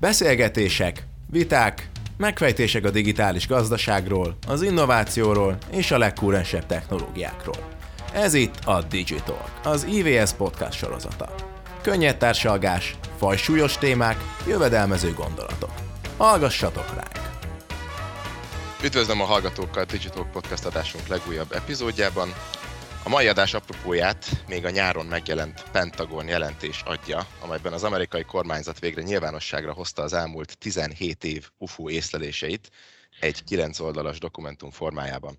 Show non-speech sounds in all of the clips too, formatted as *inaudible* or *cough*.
Beszélgetések, viták, megfejtések a digitális gazdaságról, az innovációról és a legkúrensebb technológiákról. Ez itt a Digital, az IVS podcast sorozata. Könnyed társalgás, fajsúlyos témák, jövedelmező gondolatok. Hallgassatok ránk! Üdvözlöm a hallgatókkal a Digital Podcast adásunk legújabb epizódjában. A mai adás apropóját még a nyáron megjelent Pentagon jelentés adja, amelyben az amerikai kormányzat végre nyilvánosságra hozta az elmúlt 17 év UFO észleléseit egy 9 oldalas dokumentum formájában.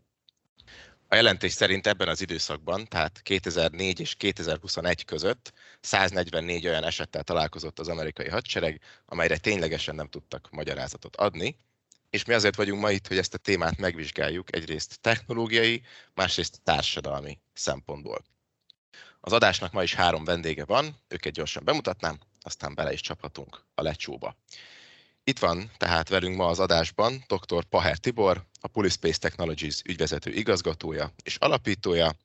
A jelentés szerint ebben az időszakban, tehát 2004 és 2021 között 144 olyan esettel találkozott az amerikai hadsereg, amelyre ténylegesen nem tudtak magyarázatot adni, és mi azért vagyunk ma itt, hogy ezt a témát megvizsgáljuk egyrészt technológiai, másrészt társadalmi szempontból. Az adásnak ma is három vendége van, őket gyorsan bemutatnám, aztán bele is csaphatunk a lecsóba. Itt van tehát velünk ma az adásban dr. Paher Tibor, a Pulispace Technologies ügyvezető igazgatója és alapítója,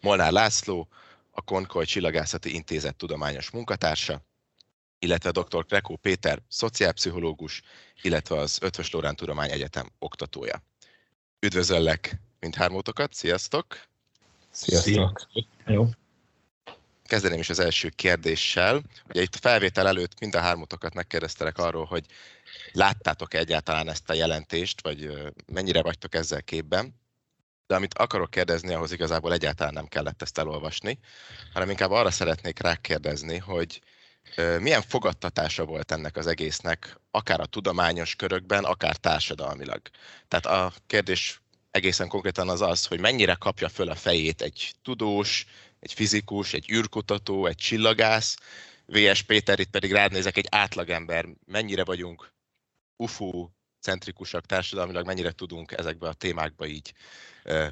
Molnár László, a Konkoly Csillagászati Intézet tudományos munkatársa, illetve dr. Krekó Péter, szociálpszichológus, illetve az Ötvös Lórán Tudomány Egyetem oktatója. Üdvözöllek mindhármótokat, sziasztok! Sziasztok! Jó. Kezdeném is az első kérdéssel. Ugye itt a felvétel előtt mind a hármatokat megkérdeztelek arról, hogy láttátok-e egyáltalán ezt a jelentést, vagy mennyire vagytok ezzel képben. De amit akarok kérdezni, ahhoz igazából egyáltalán nem kellett ezt elolvasni, hanem inkább arra szeretnék rákérdezni, hogy milyen fogadtatása volt ennek az egésznek, akár a tudományos körökben, akár társadalmilag. Tehát a kérdés egészen konkrétan az az, hogy mennyire kapja föl a fejét egy tudós, egy fizikus, egy űrkutató, egy csillagász, VS Péter, itt pedig rád nézek, egy átlagember, mennyire vagyunk UFO centrikusak társadalmilag, mennyire tudunk ezekbe a témákba így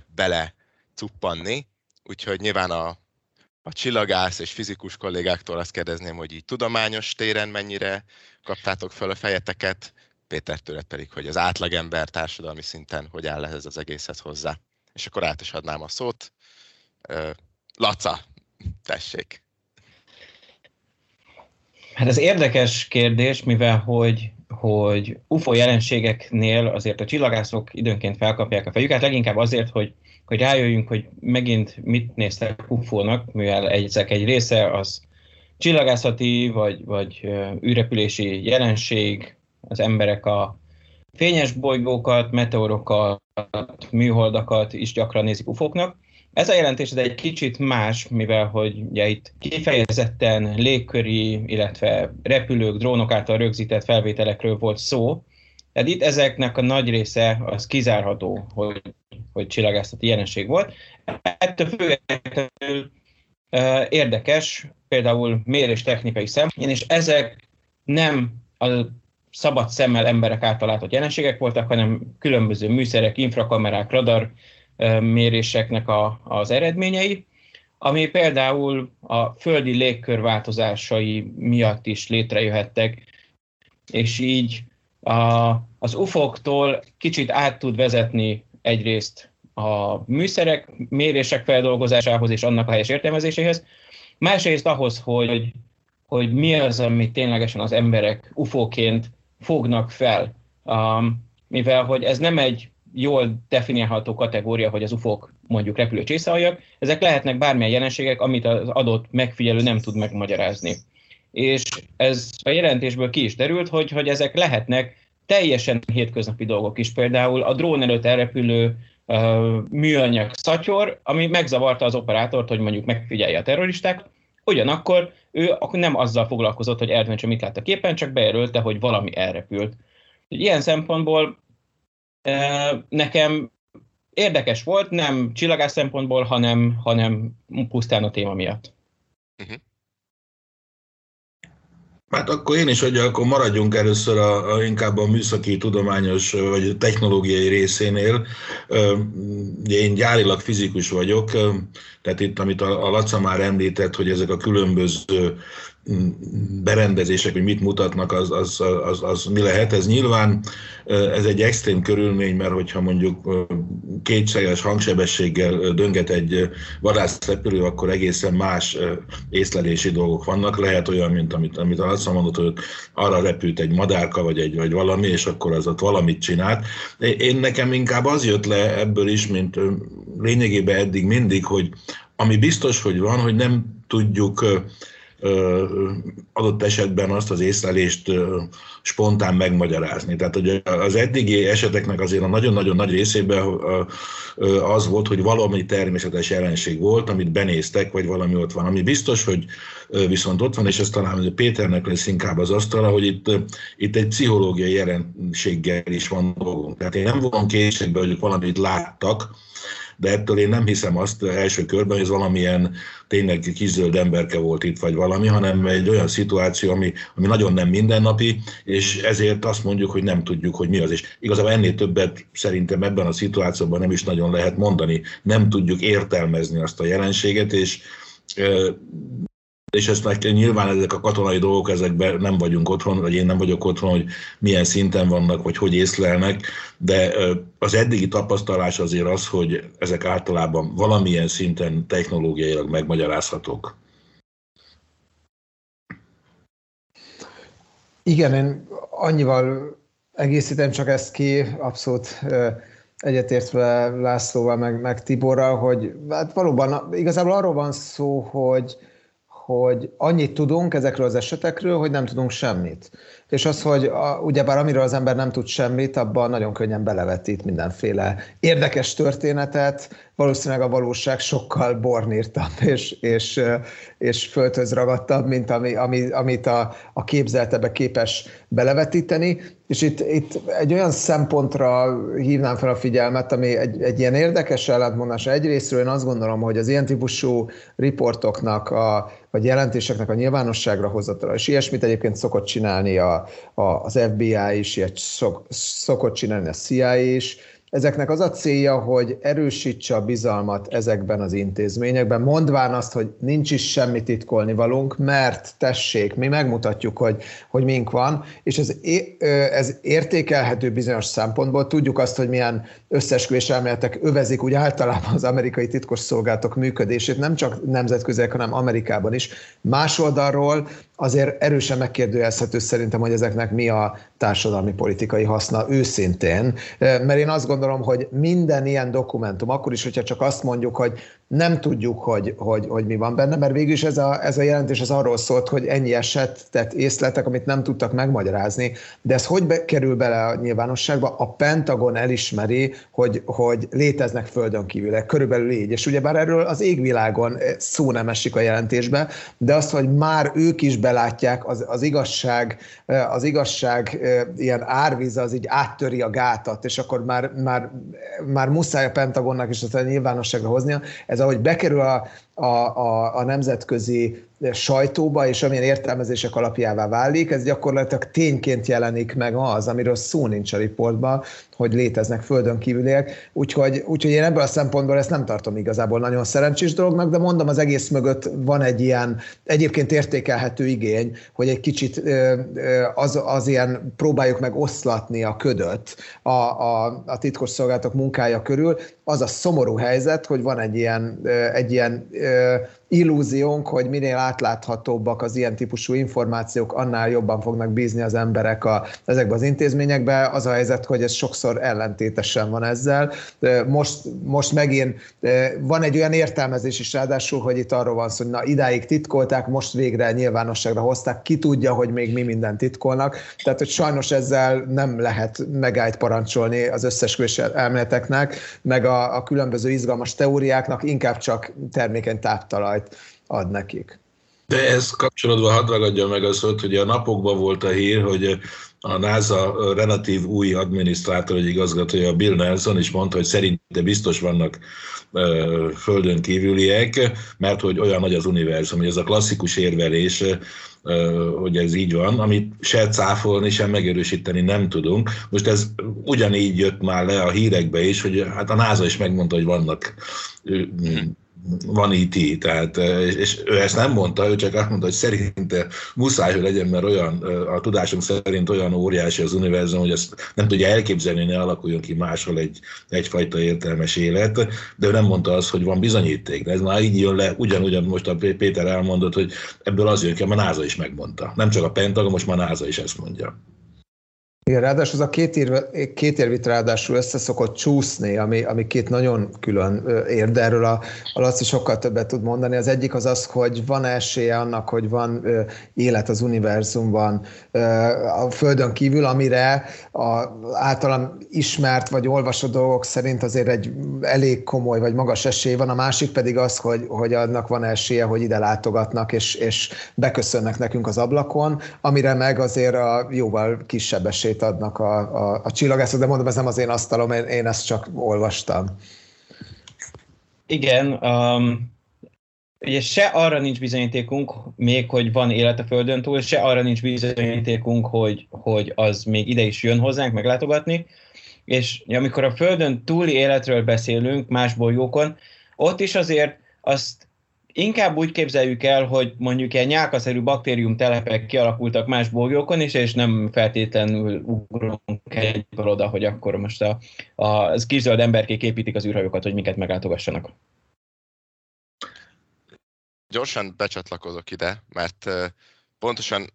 bele cuppanni. Úgyhogy nyilván a, a csillagász és fizikus kollégáktól azt kérdezném, hogy így tudományos téren mennyire kaptátok fel a fejeteket, Péter tőled pedig, hogy az átlagember társadalmi szinten hogy áll ez az egészhez hozzá. És akkor át is adnám a szót. Laca, tessék. Hát ez érdekes kérdés, mivel hogy, hogy UFO jelenségeknél azért a csillagászok időnként felkapják a fejüket, leginkább azért, hogy, hogy rájöjjünk, hogy megint mit néztek UFO-nak, mivel ezek egy része az csillagászati vagy, vagy űrrepülési jelenség, az emberek a fényes bolygókat, meteorokat, műholdakat is gyakran nézik ufóknak, ez a jelentés ez egy kicsit más, mivel hogy ugye itt kifejezetten légköri, illetve repülők, drónok által rögzített felvételekről volt szó, tehát itt ezeknek a nagy része az kizárható, hogy, hogy csillagászati jelenség volt. Ettől függetlenül érdekes, például mérés technikai szem, és ezek nem a szabad szemmel emberek által látott jelenségek voltak, hanem különböző műszerek, infrakamerák, radar méréseknek a, az eredményei, ami például a földi légkör változásai miatt is létrejöhettek, és így a, az UFO-któl kicsit át tud vezetni egyrészt a műszerek mérések feldolgozásához és annak a helyes értelmezéséhez, másrészt ahhoz, hogy, hogy mi az, amit ténylegesen az emberek UFO-ként fognak fel. Um, mivel hogy ez nem egy jól definiálható kategória, hogy az UFO-k mondjuk repülő csészaljak, ezek lehetnek bármilyen jelenségek, amit az adott megfigyelő nem tud megmagyarázni. És ez a jelentésből ki is derült, hogy, hogy ezek lehetnek teljesen hétköznapi dolgok is. Például a drón előtt elrepülő műanyag szatyor, ami megzavarta az operátort, hogy mondjuk megfigyelje a terroristák, ugyanakkor ő nem azzal foglalkozott, hogy eldöntse, mit lát a képen, csak bejelölte, hogy valami elrepült. Ilyen szempontból Nekem érdekes volt, nem csillagás szempontból, hanem, hanem pusztán a téma miatt. Uh-huh. Hát akkor én is, hogy akkor maradjunk először a, a, inkább a műszaki, tudományos vagy technológiai részénél. Én gyárilag fizikus vagyok, tehát itt, amit a, a Laca már említett, hogy ezek a különböző berendezések, hogy mit mutatnak, az, az, az, az mi lehet. Ez nyilván ez egy extrém körülmény, mert hogyha mondjuk kétséges hangsebességgel dönget egy vadászrepülő, akkor egészen más észlelési dolgok vannak. Lehet olyan, mint amit, amit Alca mondott, hogy arra repült egy madárka, vagy, egy, vagy valami, és akkor az ott valamit csinált. Én nekem inkább az jött le ebből is, mint lényegében eddig mindig, hogy ami biztos, hogy van, hogy nem tudjuk adott esetben azt az észlelést spontán megmagyarázni. Tehát hogy az eddigi eseteknek azért a nagyon-nagyon nagy részében az volt, hogy valami természetes jelenség volt, amit benéztek, vagy valami ott van. Ami biztos, hogy viszont ott van, és ez talán Péternek lesz inkább az asztala, hogy itt, itt egy pszichológiai jelenséggel is van dolgunk. Tehát én nem vonom kétségbe, hogy valamit láttak, de ettől én nem hiszem azt első körben, hogy ez valamilyen tényleg kizöld emberke volt itt, vagy valami, hanem egy olyan szituáció, ami, ami nagyon nem mindennapi, és ezért azt mondjuk, hogy nem tudjuk, hogy mi az. És igazából ennél többet szerintem ebben a szituációban nem is nagyon lehet mondani. Nem tudjuk értelmezni azt a jelenséget, és és ezt meg nyilván ezek a katonai dolgok, ezekben nem vagyunk otthon, vagy én nem vagyok otthon, hogy milyen szinten vannak, vagy hogy észlelnek, de az eddigi tapasztalás azért az, hogy ezek általában valamilyen szinten technológiailag megmagyarázhatók. Igen, én annyival egészítem csak ezt ki, abszolút egyetértve Lászlóval, meg, meg Tiborral, hogy hát valóban igazából arról van szó, hogy, hogy annyit tudunk ezekről az esetekről, hogy nem tudunk semmit. És az, hogy a, ugyebár amiről az ember nem tud semmit, abban nagyon könnyen belevetít mindenféle érdekes történetet, valószínűleg a valóság sokkal bornírtabb és, és, és földhöz ragadtabb, mint ami, ami, amit a, a képzeltebe képes belevetíteni. És itt, itt egy olyan szempontra hívnám fel a figyelmet, ami egy, egy ilyen érdekes ellentmondás. Egyrésztről én azt gondolom, hogy az ilyen típusú riportoknak, a, vagy jelentéseknek a nyilvánosságra hozatala, és ilyesmit egyébként szokott csinálni a, a, az FBI is, ilyet szok, szokott csinálni a CIA is, Ezeknek az a célja, hogy erősítse a bizalmat ezekben az intézményekben, mondván azt, hogy nincs is semmi titkolni valunk, mert tessék, mi megmutatjuk, hogy, hogy mink van, és ez, ez értékelhető bizonyos szempontból. Tudjuk azt, hogy milyen összesküvés elméletek övezik úgy általában az amerikai titkosszolgálatok működését, nem csak nemzetközileg, hanem Amerikában is. Más oldalról azért erősen megkérdőjelezhető szerintem, hogy ezeknek mi a társadalmi politikai haszna őszintén, mert én azt gondolom, hogy minden ilyen dokumentum, akkor is, hogyha csak azt mondjuk, hogy nem tudjuk, hogy, hogy, hogy mi van benne, mert végül is ez a, ez a jelentés az arról szólt, hogy ennyi esetet észletek, amit nem tudtak megmagyarázni, de ez hogy be, kerül bele a nyilvánosságba? A Pentagon elismeri, hogy, hogy léteznek földön kívülek, körülbelül így, és ugyebár erről az égvilágon szó nem esik a jelentésbe, de azt, hogy már ők is belátják, az, az igazság, az igazság ilyen árvíz az így áttöri a gátat, és akkor már, már, már muszáj a Pentagonnak is azt a nyilvánosságra hoznia. Ez ahogy bekerül a, a, a, a nemzetközi sajtóba, és amilyen értelmezések alapjává válik, ez gyakorlatilag tényként jelenik meg az, amiről szó nincs a riportban, hogy léteznek földön kívüliek. Úgyhogy, úgyhogy én ebből a szempontból ezt nem tartom igazából nagyon szerencsés dolognak, de mondom, az egész mögött van egy ilyen egyébként értékelhető igény, hogy egy kicsit az, az ilyen próbáljuk meg oszlatni a ködöt a, a, a titkosszolgálatok munkája körül. Az a szomorú helyzet, hogy van egy ilyen, egy ilyen Yeah. Illúziónk, hogy minél átláthatóbbak az ilyen típusú információk, annál jobban fognak bízni az emberek a, ezekbe az intézményekbe. Az a helyzet, hogy ez sokszor ellentétesen van ezzel. Most, most megint van egy olyan értelmezés is ráadásul, hogy itt arról van szó, hogy na idáig titkolták, most végre nyilvánosságra hozták, ki tudja, hogy még mi minden titkolnak. Tehát, hogy sajnos ezzel nem lehet megállt parancsolni az összes elméleteknek, meg a, a különböző izgalmas teóriáknak, inkább csak termékeny táptalaj szabályt ad nekik. De ez kapcsolatban hadd ragadja meg az, hogy a napokban volt a hír, hogy a NASA relatív új adminisztrátor, egy igazgatója, Bill Nelson is mondta, hogy szerinte biztos vannak földön kívüliek, mert hogy olyan nagy az univerzum, hogy ez a klasszikus érvelés, hogy ez így van, amit se cáfolni, sem megerősíteni nem tudunk. Most ez ugyanígy jött már le a hírekbe is, hogy hát a NASA is megmondta, hogy vannak van IT, tehát, és ő ezt nem mondta, ő csak azt mondta, hogy szerinte muszáj, hogy legyen, mert olyan, a tudásunk szerint olyan óriási az univerzum, hogy ezt nem tudja elképzelni, ne alakuljon ki máshol egy, egyfajta értelmes élet, de ő nem mondta azt, hogy van bizonyíték. De ez már így jön le, ugyanúgy, most a Péter elmondott, hogy ebből az jön ki, a NASA is megmondta. Nem csak a Pentagon, most már NASA is ezt mondja. Igen, ráadásul az a két, ér, két érvit ráadásul össze szokott csúszni, ami, ami két nagyon külön ér, de erről a, a Laci sokkal többet tud mondani. Az egyik az az, hogy van esélye annak, hogy van élet az univerzumban a Földön kívül, amire a általam ismert vagy olvasott dolgok szerint azért egy elég komoly vagy magas esély van, a másik pedig az, hogy, hogy annak van esélye, hogy ide látogatnak és, és beköszönnek nekünk az ablakon, amire meg azért a jóval kisebb esély esélyt adnak a, a, a csillagászok, de mondom, ez nem az én asztalom, én, én ezt csak olvastam. Igen, um, ugye se arra nincs bizonyítékunk még, hogy van élet a Földön túl, se arra nincs bizonyítékunk, hogy, hogy az még ide is jön hozzánk meglátogatni, és amikor a Földön túli életről beszélünk más bolygókon, ott is azért azt inkább úgy képzeljük el, hogy mondjuk ilyen nyálkaszerű baktérium telepek kialakultak más bolygókon is, és nem feltétlenül ugrunk egyből oda, hogy akkor most a, a, az zöld emberkék építik az űrhajókat, hogy minket meglátogassanak. Gyorsan becsatlakozok ide, mert pontosan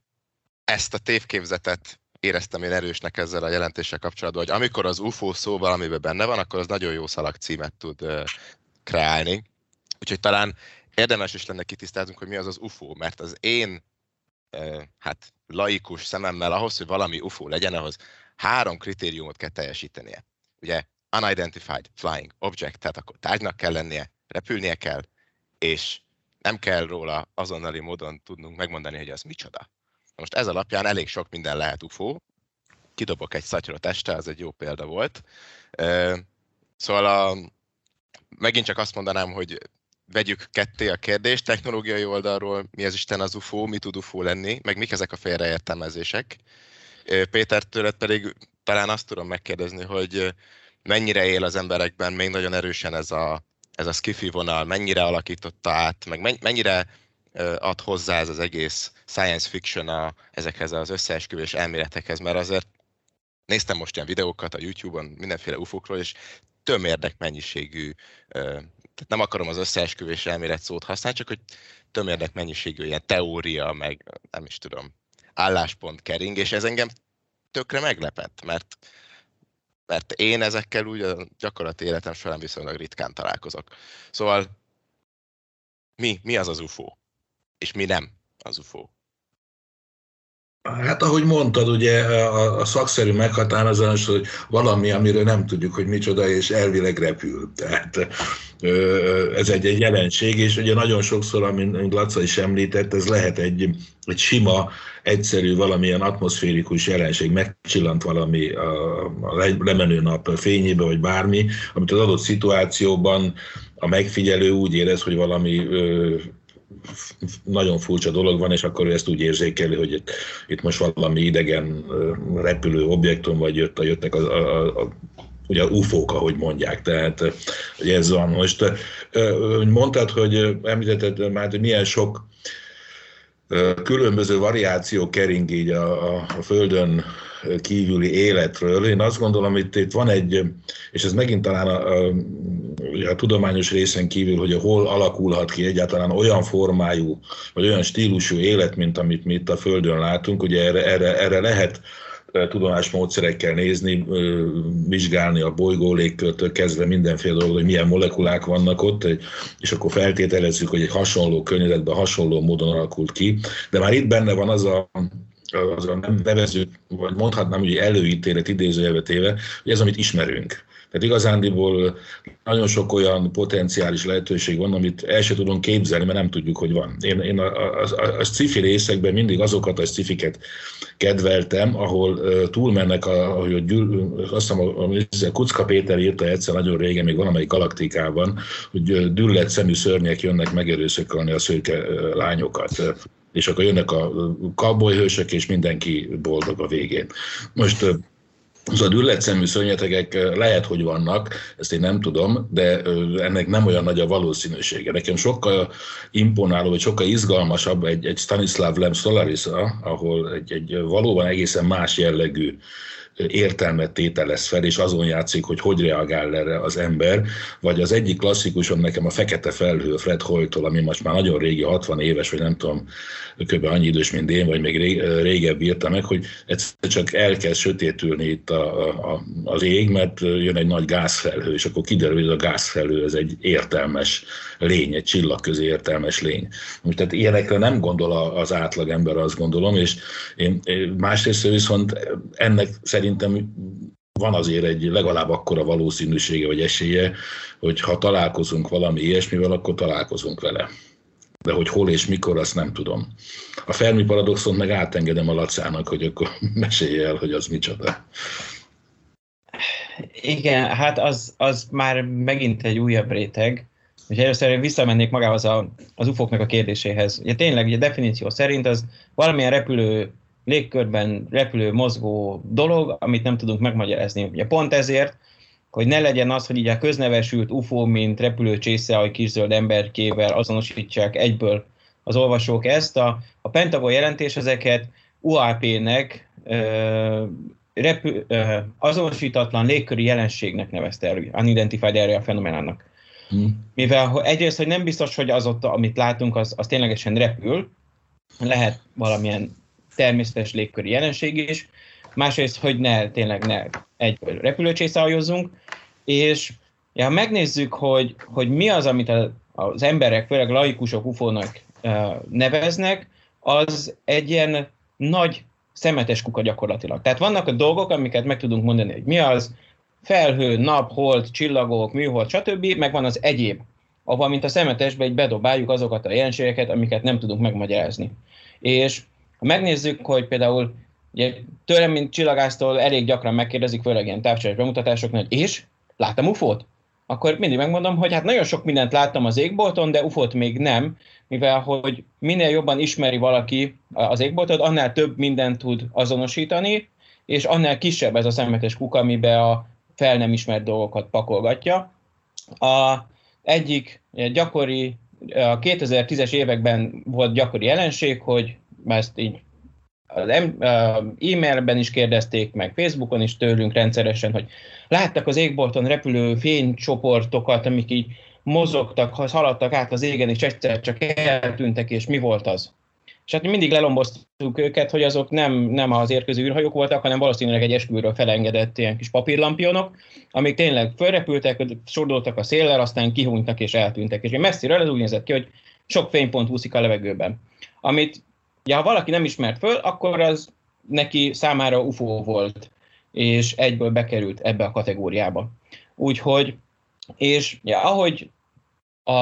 ezt a tévképzetet éreztem én erősnek ezzel a jelentéssel kapcsolatban, hogy amikor az UFO szó valamiben benne van, akkor az nagyon jó szalag címet tud kreálni. Úgyhogy talán érdemes is lenne kitisztáznunk, hogy mi az az UFO, mert az én hát laikus szememmel ahhoz, hogy valami UFO legyen, ahhoz három kritériumot kell teljesítenie. Ugye unidentified flying object, tehát akkor tárgynak kell lennie, repülnie kell, és nem kell róla azonnali módon tudnunk megmondani, hogy az micsoda. Most ez alapján elég sok minden lehet UFO. Kidobok egy szatyrot este, az egy jó példa volt. Szóval a, megint csak azt mondanám, hogy vegyük ketté a kérdést, technológiai oldalról mi az Isten az UFO, mi tud UFO lenni, meg mik ezek a félreértelmezések. Péter tőled pedig talán azt tudom megkérdezni, hogy mennyire él az emberekben még nagyon erősen ez a, ez a skifi vonal, mennyire alakította át, meg mennyire ad hozzá ez az egész science fiction a, ezekhez az összeesküvés elméletekhez, mert azért néztem most ilyen videókat a YouTube-on mindenféle ufokról, és tömérdek mennyiségű tehát nem akarom az összeesküvés elmélet szót használni, csak hogy tömérdek mennyiségű ilyen teória, meg nem is tudom, álláspont kering, és ez engem tökre meglepett, mert, mert én ezekkel úgy a gyakorlati életem során viszonylag ritkán találkozok. Szóval mi, mi az az UFO? És mi nem az UFO? Hát ahogy mondtad, ugye a, a szakszerű meghatározás, hogy valami, amiről nem tudjuk, hogy micsoda, és elvileg repül. Tehát ez egy, egy jelenség, és ugye nagyon sokszor, amint Laca is említett, ez lehet egy, egy sima, egyszerű, valamilyen atmoszférikus jelenség, megcsillant valami a, a lemenő nap fényébe, vagy bármi, amit az adott szituációban a megfigyelő úgy érez, hogy valami nagyon furcsa dolog van, és akkor ő ezt úgy érzékeli, hogy itt, itt most valami idegen repülő objektum, vagy jött, jöttek a, a, a ugye UFO-k, ahogy mondják, tehát hogy ez van. Most mondtad, hogy említetted már, hogy milyen sok különböző variáció kering így a, a, Földön kívüli életről. Én azt gondolom, hogy itt van egy, és ez megint talán a, a, a tudományos részen kívül, hogy hol alakulhat ki egyáltalán olyan formájú, vagy olyan stílusú élet, mint amit mi itt a Földön látunk. Ugye erre, erre, erre lehet tudományos módszerekkel nézni, vizsgálni a bolygó légkörtől kezdve mindenféle dolog, hogy milyen molekulák vannak ott, és akkor feltételezzük, hogy egy hasonló környezetben hasonló módon alakult ki. De már itt benne van az a az a nem nevező, vagy mondhatnám, hogy előítélet idézőjelbe téve, hogy ez, amit ismerünk. Tehát igazándiból nagyon sok olyan potenciális lehetőség van, amit el sem tudunk képzelni, mert nem tudjuk, hogy van. Én, én a, a, a, a sci-fi részekben mindig azokat a sci kedveltem, ahol uh, túlmennek, a, ahogy a gyűl, azt hiszem, a Kucka Péter írta egyszer nagyon régen, még valamelyik galaktikában, hogy düllett szemű szörnyek jönnek megerőszakolni a szőke uh, lányokat és akkor jönnek a hősök, és mindenki boldog a végén. Most Szóval ülletszemű szörnyetegek lehet, hogy vannak, ezt én nem tudom, de ennek nem olyan nagy a valószínűsége. Nekem sokkal imponáló, vagy sokkal izgalmasabb egy, egy Stanislav Lem Solaris, ahol egy, egy valóban egészen más jellegű értelmet tételez fel, és azon játszik, hogy hogy reagál erre az ember, vagy az egyik klasszikusom nekem a Fekete Felhő Fred Hoytól, ami most már nagyon régi, 60 éves, vagy nem tudom, kb. annyi idős, mint én, vagy még régebb írta meg, hogy egyszer csak elkezd sötétülni itt a, a, az ég, mert jön egy nagy gázfelhő, és akkor kiderül, hogy a gázfelhő ez egy értelmes lény, egy csillagközi értelmes lény. Most tehát ilyenekre nem gondol az átlag ember, azt gondolom, és én, másrészt viszont ennek szerintem van azért egy legalább akkora valószínűsége vagy esélye, hogy ha találkozunk valami ilyesmivel, akkor találkozunk vele. De hogy hol és mikor, azt nem tudom. A Fermi paradoxont meg átengedem a Lacának, hogy akkor *laughs* mesélje el, hogy az micsoda. Igen, hát az, az már megint egy újabb réteg. hogy először visszamennék magához a, az ufóknak a kérdéséhez. Ugye tényleg, ugye definíció szerint az valamilyen repülő légkörben repülő, mozgó dolog, amit nem tudunk megmagyarázni. Ugye pont ezért, hogy ne legyen az, hogy így a köznevesült UFO, mint repülő csésze, a kiszöld emberkével azonosítsák egyből az olvasók ezt. A, a Pentagon jelentés ezeket UAP-nek ö, repü, ö, azonosítatlan légköri jelenségnek nevezte el, Unidentified Area Phenomenának. Hmm. Mivel egyrészt, hogy nem biztos, hogy az ott, amit látunk, az, az ténylegesen repül, lehet valamilyen természetes légköri jelenség is, másrészt, hogy ne tényleg ne egy repülőcsészáljozzunk, és ja, megnézzük, hogy, hogy mi az, amit a, az emberek, főleg laikusok ufónak uh, neveznek, az egy ilyen nagy szemetes kuka gyakorlatilag. Tehát vannak a dolgok, amiket meg tudunk mondani, hogy mi az, felhő, nap, hold, csillagok, műhold, stb., meg van az egyéb, ahol, mint a szemetesbe, egy bedobáljuk azokat a jelenségeket, amiket nem tudunk megmagyarázni. És ha megnézzük, hogy például ugye, tőlem, mint csillagásztól elég gyakran megkérdezik, főleg ilyen távcsolat bemutatásoknál, hogy és? Láttam UFO-t? Akkor mindig megmondom, hogy hát nagyon sok mindent láttam az égbolton, de UFO-t még nem, mivel hogy minél jobban ismeri valaki az égboltot, annál több mindent tud azonosítani, és annál kisebb ez a szemetes kuka, amiben a fel nem ismert dolgokat pakolgatja. A egyik gyakori, a 2010-es években volt gyakori jelenség, hogy ezt így az e-mailben is kérdezték, meg Facebookon is tőlünk rendszeresen, hogy láttak az égbolton repülő fénycsoportokat, amik így mozogtak, haladtak át az égen, és egyszer csak eltűntek, és mi volt az? És hát mindig lelomboztuk őket, hogy azok nem, nem az érkező űrhajók voltak, hanem valószínűleg egy esküvőről felengedett ilyen kis papírlampionok, amik tényleg fölrepültek, sordultak a széllel, aztán kihunytak és eltűntek. És messziről ez úgy nézett ki, hogy sok fénypont úszik a levegőben. Amit Ja, ha valaki nem ismert föl, akkor az neki számára UFO volt, és egyből bekerült ebbe a kategóriába. Úgyhogy, és ja, ahogy a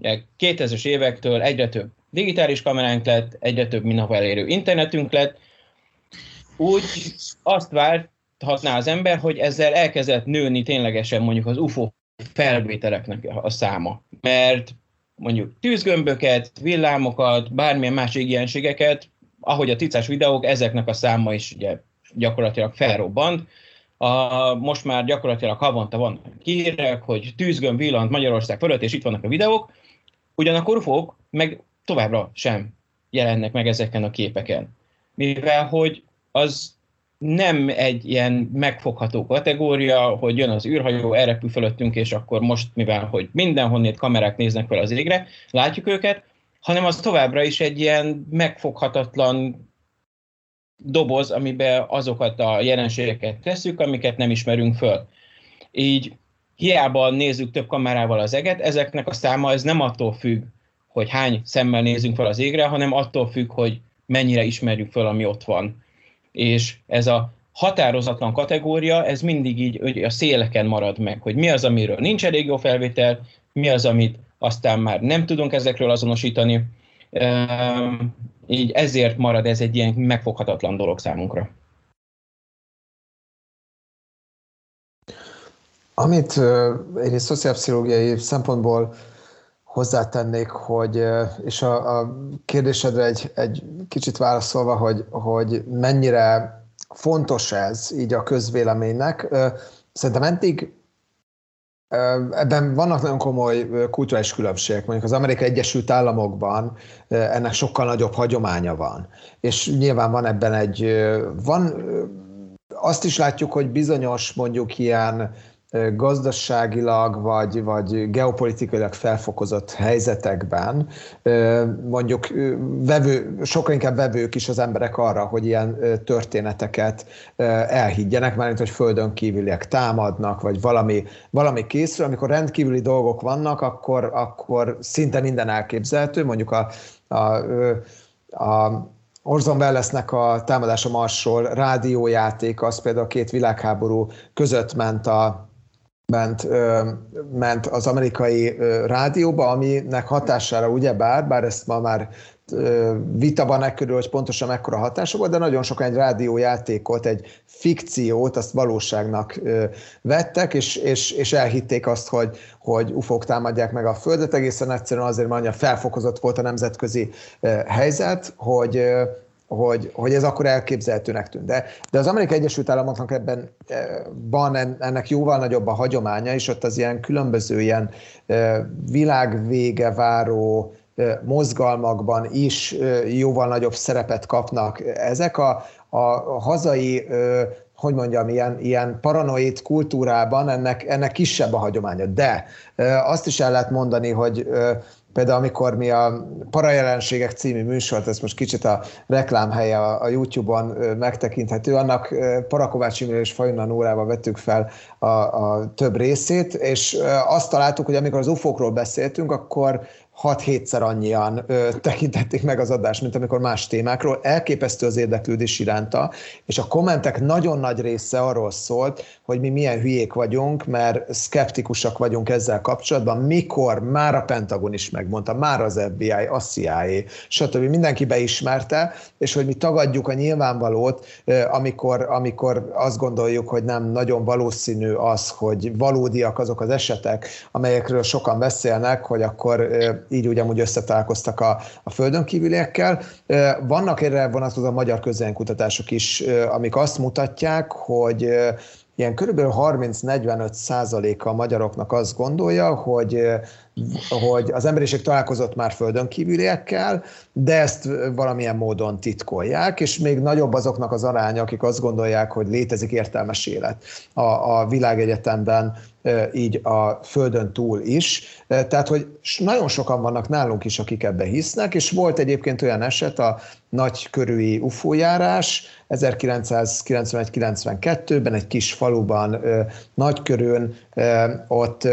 ja, 2000-es évektől egyre több digitális kameránk lett, egyre több mindenhol elérő internetünk lett, úgy azt várhatná az ember, hogy ezzel elkezdett nőni ténylegesen mondjuk az UFO felvételeknek a száma. Mert mondjuk tűzgömböket, villámokat, bármilyen más égjelenségeket, ahogy a ticás videók, ezeknek a száma is ugye gyakorlatilag felrobbant. A, most már gyakorlatilag havonta van hírek, hogy tűzgömb villant Magyarország fölött, és itt vannak a videók, ugyanakkor ufók meg továbbra sem jelennek meg ezeken a képeken. Mivel hogy az nem egy ilyen megfogható kategória, hogy jön az űrhajó, elrepül fölöttünk, és akkor most, mivel hogy mindenhonnét kamerák néznek fel az égre, látjuk őket, hanem az továbbra is egy ilyen megfoghatatlan doboz, amiben azokat a jelenségeket tesszük, amiket nem ismerünk föl. Így hiába nézzük több kamerával az eget, ezeknek a száma ez nem attól függ, hogy hány szemmel nézünk fel az égre, hanem attól függ, hogy mennyire ismerjük föl, ami ott van és ez a határozatlan kategória, ez mindig így a széleken marad meg, hogy mi az, amiről nincs elég jó felvétel, mi az, amit aztán már nem tudunk ezekről azonosítani. Így ezért marad ez egy ilyen megfoghatatlan dolog számunkra. Amit egy szociálpszichológiai szempontból hozzátennék, hogy, és a, a kérdésedre egy, egy kicsit válaszolva, hogy, hogy mennyire fontos ez így a közvéleménynek. Szerintem eddig Ebben vannak nagyon komoly kulturális különbségek. Mondjuk az Amerikai Egyesült Államokban ennek sokkal nagyobb hagyománya van. És nyilván van ebben egy, van, azt is látjuk, hogy bizonyos mondjuk ilyen gazdaságilag vagy, vagy geopolitikailag felfokozott helyzetekben mondjuk vevő, sokkal inkább vevők is az emberek arra, hogy ilyen történeteket elhiggyenek, mert hogy földön kívüliek támadnak, vagy valami, valami készül. Amikor rendkívüli dolgok vannak, akkor, akkor szinte minden elképzelhető, mondjuk a, a, a Orson Wellesnek a Támadása Marsról rádiójáték, az például a két világháború között ment a, ment, ment az amerikai rádióba, aminek hatására ugyebár, bár ezt ma már vita van körül, hogy pontosan mekkora hatása volt, de nagyon sokan egy rádiójátékot, egy fikciót, azt valóságnak vettek, és, és, és elhitték azt, hogy, hogy ufók támadják meg a Földet, egészen egyszerűen azért, mert annyira felfokozott volt a nemzetközi helyzet, hogy, hogy, hogy ez akkor elképzelhetőnek tűnt. De, de az Amerikai Egyesült Államoknak ebben eh, van ennek jóval nagyobb a hagyománya, és ott az ilyen különböző ilyen eh, világvége váró eh, mozgalmakban is jóval nagyobb szerepet kapnak ezek a, a hazai hogy mondjam, ilyen, ilyen paranoid kultúrában ennek, ennek kisebb a hagyománya. De azt is el lehet mondani, hogy Például amikor mi a Parajelenségek című műsort, ez most kicsit a reklámhelye a, a YouTube-on megtekinthető, annak Parakovács Imre és Fajunan Nórával vettük fel a, a több részét, és azt találtuk, hogy amikor az UFO-król beszéltünk, akkor 6-7-szer annyian ö, tekintették meg az adást, mint amikor más témákról. Elképesztő az érdeklődés iránta, és a kommentek nagyon nagy része arról szólt, hogy mi milyen hülyék vagyunk, mert szkeptikusak vagyunk ezzel kapcsolatban, mikor már a Pentagon is megmondta, már az FBI, a CIA, stb. Mindenki beismerte, és hogy mi tagadjuk a nyilvánvalót, amikor, amikor azt gondoljuk, hogy nem nagyon valószínű az, hogy valódiak azok az esetek, amelyekről sokan beszélnek, hogy akkor így úgy amúgy összetalálkoztak a, a földön kívüliekkel. Vannak erre vonatkozó magyar közönkutatások is, amik azt mutatják, hogy ilyen körülbelül 30-45 százaléka a magyaroknak azt gondolja, hogy, hogy az emberiség találkozott már földön kívüliekkel, de ezt valamilyen módon titkolják, és még nagyobb azoknak az aránya, akik azt gondolják, hogy létezik értelmes élet a, a világegyetemben, így a földön túl is. Tehát, hogy nagyon sokan vannak nálunk is, akik ebbe hisznek, és volt egyébként olyan eset, a nagy körüli UFO járás, 1991-92-ben egy kis faluban, Nagykörön, ott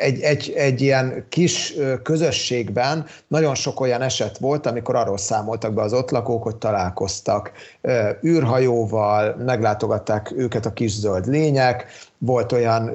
egy, egy, egy ilyen kis közösségben nagyon sok olyan eset volt, amikor arról számoltak be az ott lakók, hogy találkoztak űrhajóval, meglátogatták őket a kis zöld lények, volt olyan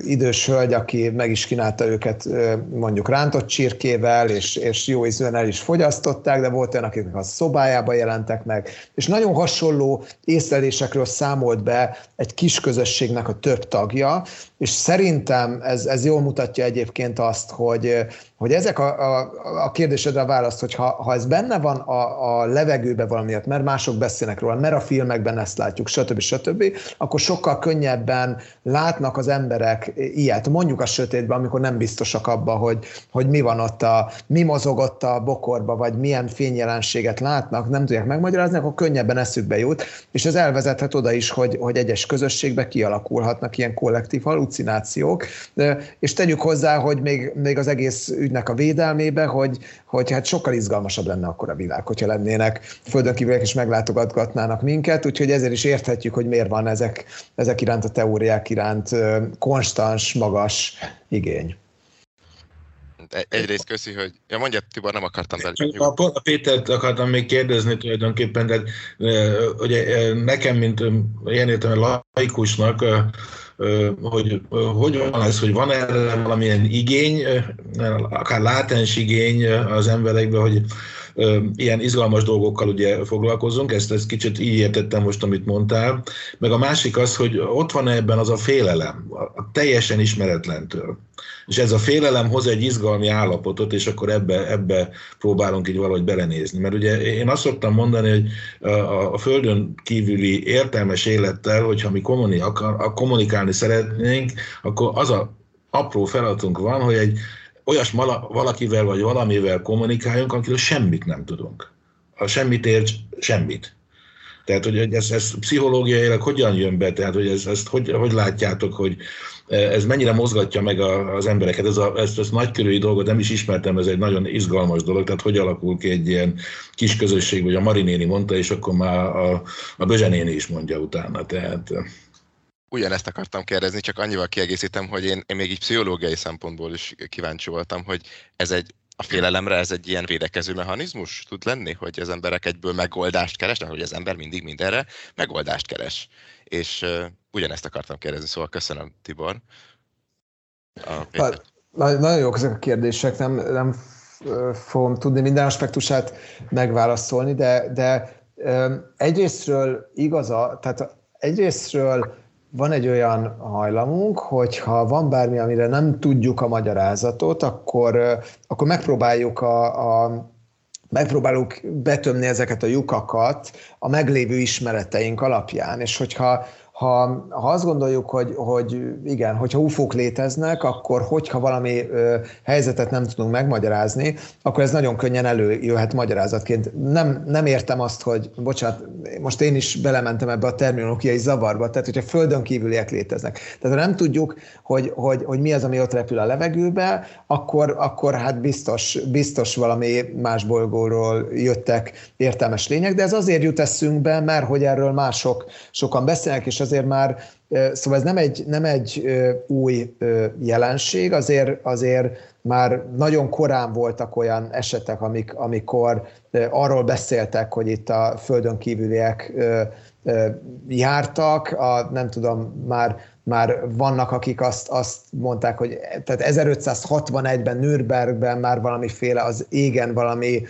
idős hölgy, aki meg is kínálta őket mondjuk rántott csirkével, és, és jó ízűen el is fogyasztották, de volt olyan, akiknek a szobájába jelentek meg, és nagyon hasonló észlelésekről számolt be egy kis közösségnek a több tagja, és szerintem ez, ez jól mutatja egyébként azt, hogy, hogy ezek a, a, a kérdésedre a választ, hogy ha, ha ez benne van a, a levegőben valamiért, mert mások beszélnek róla, mert a filmekben ezt látjuk, stb. stb., akkor sokkal könnyebben látnak az emberek ilyet, mondjuk a sötétben, amikor nem biztosak abba, hogy, hogy mi van ott, a, mi mozog ott a bokorba, vagy milyen fényjelenséget látnak, nem tudják megmagyarázni, akkor könnyebben eszükbe jut, és ez elvezethet oda is, hogy, hogy egyes közösségbe kialakulhatnak ilyen kollektív halucinációk, és tegyük hozzá, hogy még, még az egész ügynek a védelmébe, hogy, hogy hát sokkal izgalmasabb lenne akkor a világ, hogyha lennének földön kívülek és meglátogatnának minket, úgyhogy ezért is érthetjük, hogy miért van ezek, ezek iránt a teóriák iránt konstans, magas igény. Egyrészt köszi, hogy... Ja, mondja, Tibor, nem akartam belé. A, a Pétert akartam még kérdezni tulajdonképpen, de ugye nekem, mint ilyen értelme laikusnak, hogy hogy van ez, hogy van erre valamilyen igény, akár látens igény az emberekben, hogy ilyen izgalmas dolgokkal ugye foglalkozunk, ezt, ezt kicsit így értettem most, amit mondtál, meg a másik az, hogy ott van ebben az a félelem, a teljesen ismeretlentől. És ez a félelem hoz egy izgalmi állapotot, és akkor ebbe, ebbe próbálunk így valahogy belenézni. Mert ugye én azt szoktam mondani, hogy a, a Földön kívüli értelmes élettel, hogyha mi kommunikálni szeretnénk, akkor az a apró feladatunk van, hogy egy olyas valakivel vagy valamivel kommunikáljunk, akiről semmit nem tudunk. Ha semmit érts, semmit. Tehát, hogy ez, ez pszichológiailag hogyan jön be, tehát, hogy ez, ezt hogy, hogy látjátok, hogy ez mennyire mozgatja meg a, az embereket. Ez a, ezt, ezt nagykörűi dolgot nem is ismertem, ez egy nagyon izgalmas dolog, tehát hogy alakul ki egy ilyen kis közösség, vagy a Marinéni mondta, és akkor már a, a Bözsenéni is mondja utána. Tehát, Ugyanezt akartam kérdezni, csak annyival kiegészítem, hogy én, én még így pszichológiai szempontból is kíváncsi voltam, hogy ez egy a félelemre ez egy ilyen védekező mechanizmus tud lenni, hogy az emberek egyből megoldást keresnek, hogy az ember mindig mindenre megoldást keres. És uh, ugyanezt akartam kérdezni, szóval köszönöm, Tibor. Hát, nagyon jók ezek a kérdések, nem, nem fogom tudni minden aspektusát megválaszolni, de, de egyrésztről igaza, tehát egyrésztről van egy olyan hajlamunk, hogy ha van bármi, amire nem tudjuk a magyarázatot, akkor, akkor megpróbáljuk a, a megpróbáljuk betömni ezeket a lyukakat a meglévő ismereteink alapján, és hogyha ha, ha azt gondoljuk, hogy, hogy igen, hogyha ufók léteznek, akkor hogyha valami ö, helyzetet nem tudunk megmagyarázni, akkor ez nagyon könnyen előjöhet magyarázatként. Nem, nem értem azt, hogy, bocsánat, most én is belementem ebbe a terminológiai zavarba, tehát hogyha földön kívüliek léteznek. Tehát ha nem tudjuk, hogy, hogy, hogy mi az, ami ott repül a levegőbe, akkor, akkor hát biztos, biztos valami más bolygóról jöttek értelmes lények, de ez azért jut eszünkbe, mert hogy erről mások sokan beszélnek, és az azért már, szóval ez nem egy, nem egy új jelenség, azért, azért már nagyon korán voltak olyan esetek, amik, amikor arról beszéltek, hogy itt a földön kívüliek jártak, a, nem tudom, már már vannak, akik azt, azt mondták, hogy tehát 1561-ben Nürnbergben már valamiféle az égen valami,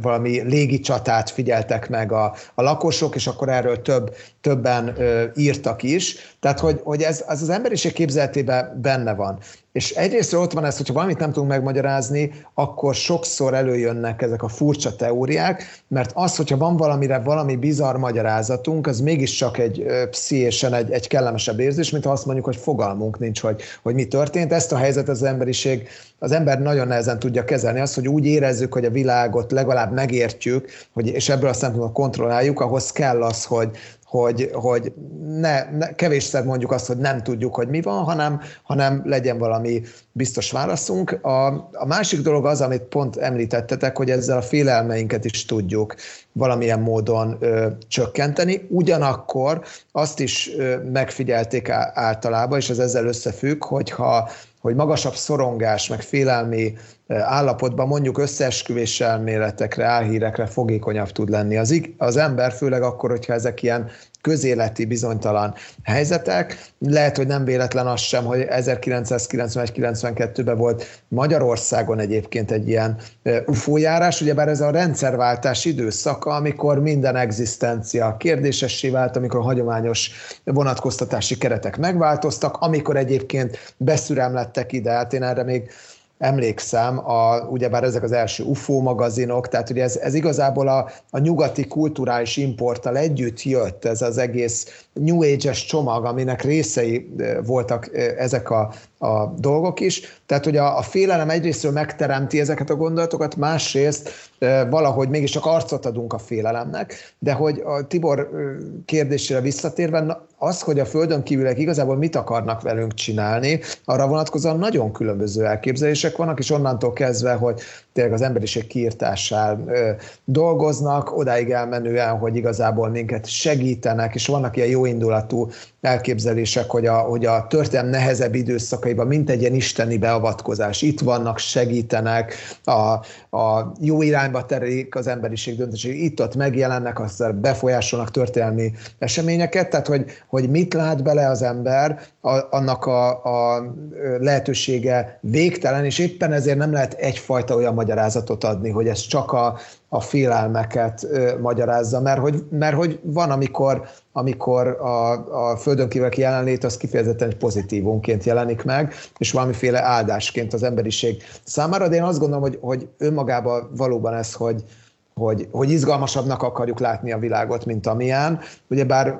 valami légi csatát figyeltek meg a, a lakosok, és akkor erről több, többen írtak is. Tehát, hogy, hogy ez, ez az emberiség képzeletében benne van. És egyrészt ott van ez, hogyha valamit nem tudunk megmagyarázni, akkor sokszor előjönnek ezek a furcsa teóriák, mert az, hogyha van valamire valami bizarr magyarázatunk, az mégiscsak egy pszichésen egy, egy kellemesebb érzés, mint ha azt mondjuk, hogy fogalmunk nincs, hogy, hogy mi történt. Ezt a helyzet az emberiség, az ember nagyon nehezen tudja kezelni. Az, hogy úgy érezzük, hogy a világot legalább megértjük, hogy, és ebből a szempontból kontrolláljuk, ahhoz kell az, hogy, hogy, hogy ne, ne, kevésszer mondjuk azt, hogy nem tudjuk, hogy mi van, hanem, hanem legyen valami biztos válaszunk. A, a másik dolog az, amit pont említettetek, hogy ezzel a félelmeinket is tudjuk valamilyen módon ö, csökkenteni. Ugyanakkor azt is ö, megfigyelték általában, és ez ezzel összefügg, hogyha hogy magasabb szorongás, meg félelmi állapotban mondjuk összeesküvés elméletekre, álhírekre fogékonyabb tud lenni. Az, az ember, főleg akkor, hogyha ezek ilyen közéleti bizonytalan helyzetek. Lehet, hogy nem véletlen az sem, hogy 1991-92-ben volt Magyarországon egyébként egy ilyen UFO-járás, ugyebár ez a rendszerváltás időszaka, amikor minden egzisztencia kérdésessé vált, amikor a hagyományos vonatkoztatási keretek megváltoztak, amikor egyébként beszüremlettek ide, hát én erre még emlékszem, a, ugyebár ezek az első UFO magazinok, tehát ugye ez, ez igazából a, a nyugati kulturális importtal együtt jött, ez az egész New Age-es csomag, aminek részei voltak ezek a, a dolgok is. Tehát, hogy a, a félelem egyrésztről megteremti ezeket a gondolatokat, másrészt valahogy mégis csak arcot adunk a félelemnek, de hogy a Tibor kérdésére visszatérve, az, hogy a Földön kívülek igazából mit akarnak velünk csinálni, arra vonatkozóan nagyon különböző elképzelések vannak, és onnantól kezdve, hogy tényleg az emberiség kiirtásán dolgoznak, odáig elmenően, hogy igazából minket segítenek, és vannak ilyen jóindulatú elképzelések, hogy a, hogy a történelem nehezebb időszakaiban mint egy ilyen isteni beavatkozás. Itt vannak, segítenek, a, a jó irányba terelik az emberiség döntését, itt-ott megjelennek, aztán befolyásolnak történelmi eseményeket, tehát hogy, hogy mit lát bele az ember, a, annak a, a lehetősége végtelen, és éppen ezért nem lehet egyfajta olyan magyarázatot adni, hogy ez csak a, a félelmeket ö, magyarázza, mert hogy, mert hogy van, amikor, amikor a, a földön kívül jelenlét az kifejezetten egy pozitívunként jelenik meg, és valamiféle áldásként az emberiség számára, de én azt gondolom, hogy, hogy önmagában valóban ez, hogy, hogy, hogy izgalmasabbnak akarjuk látni a világot, mint amilyen. Ugyebár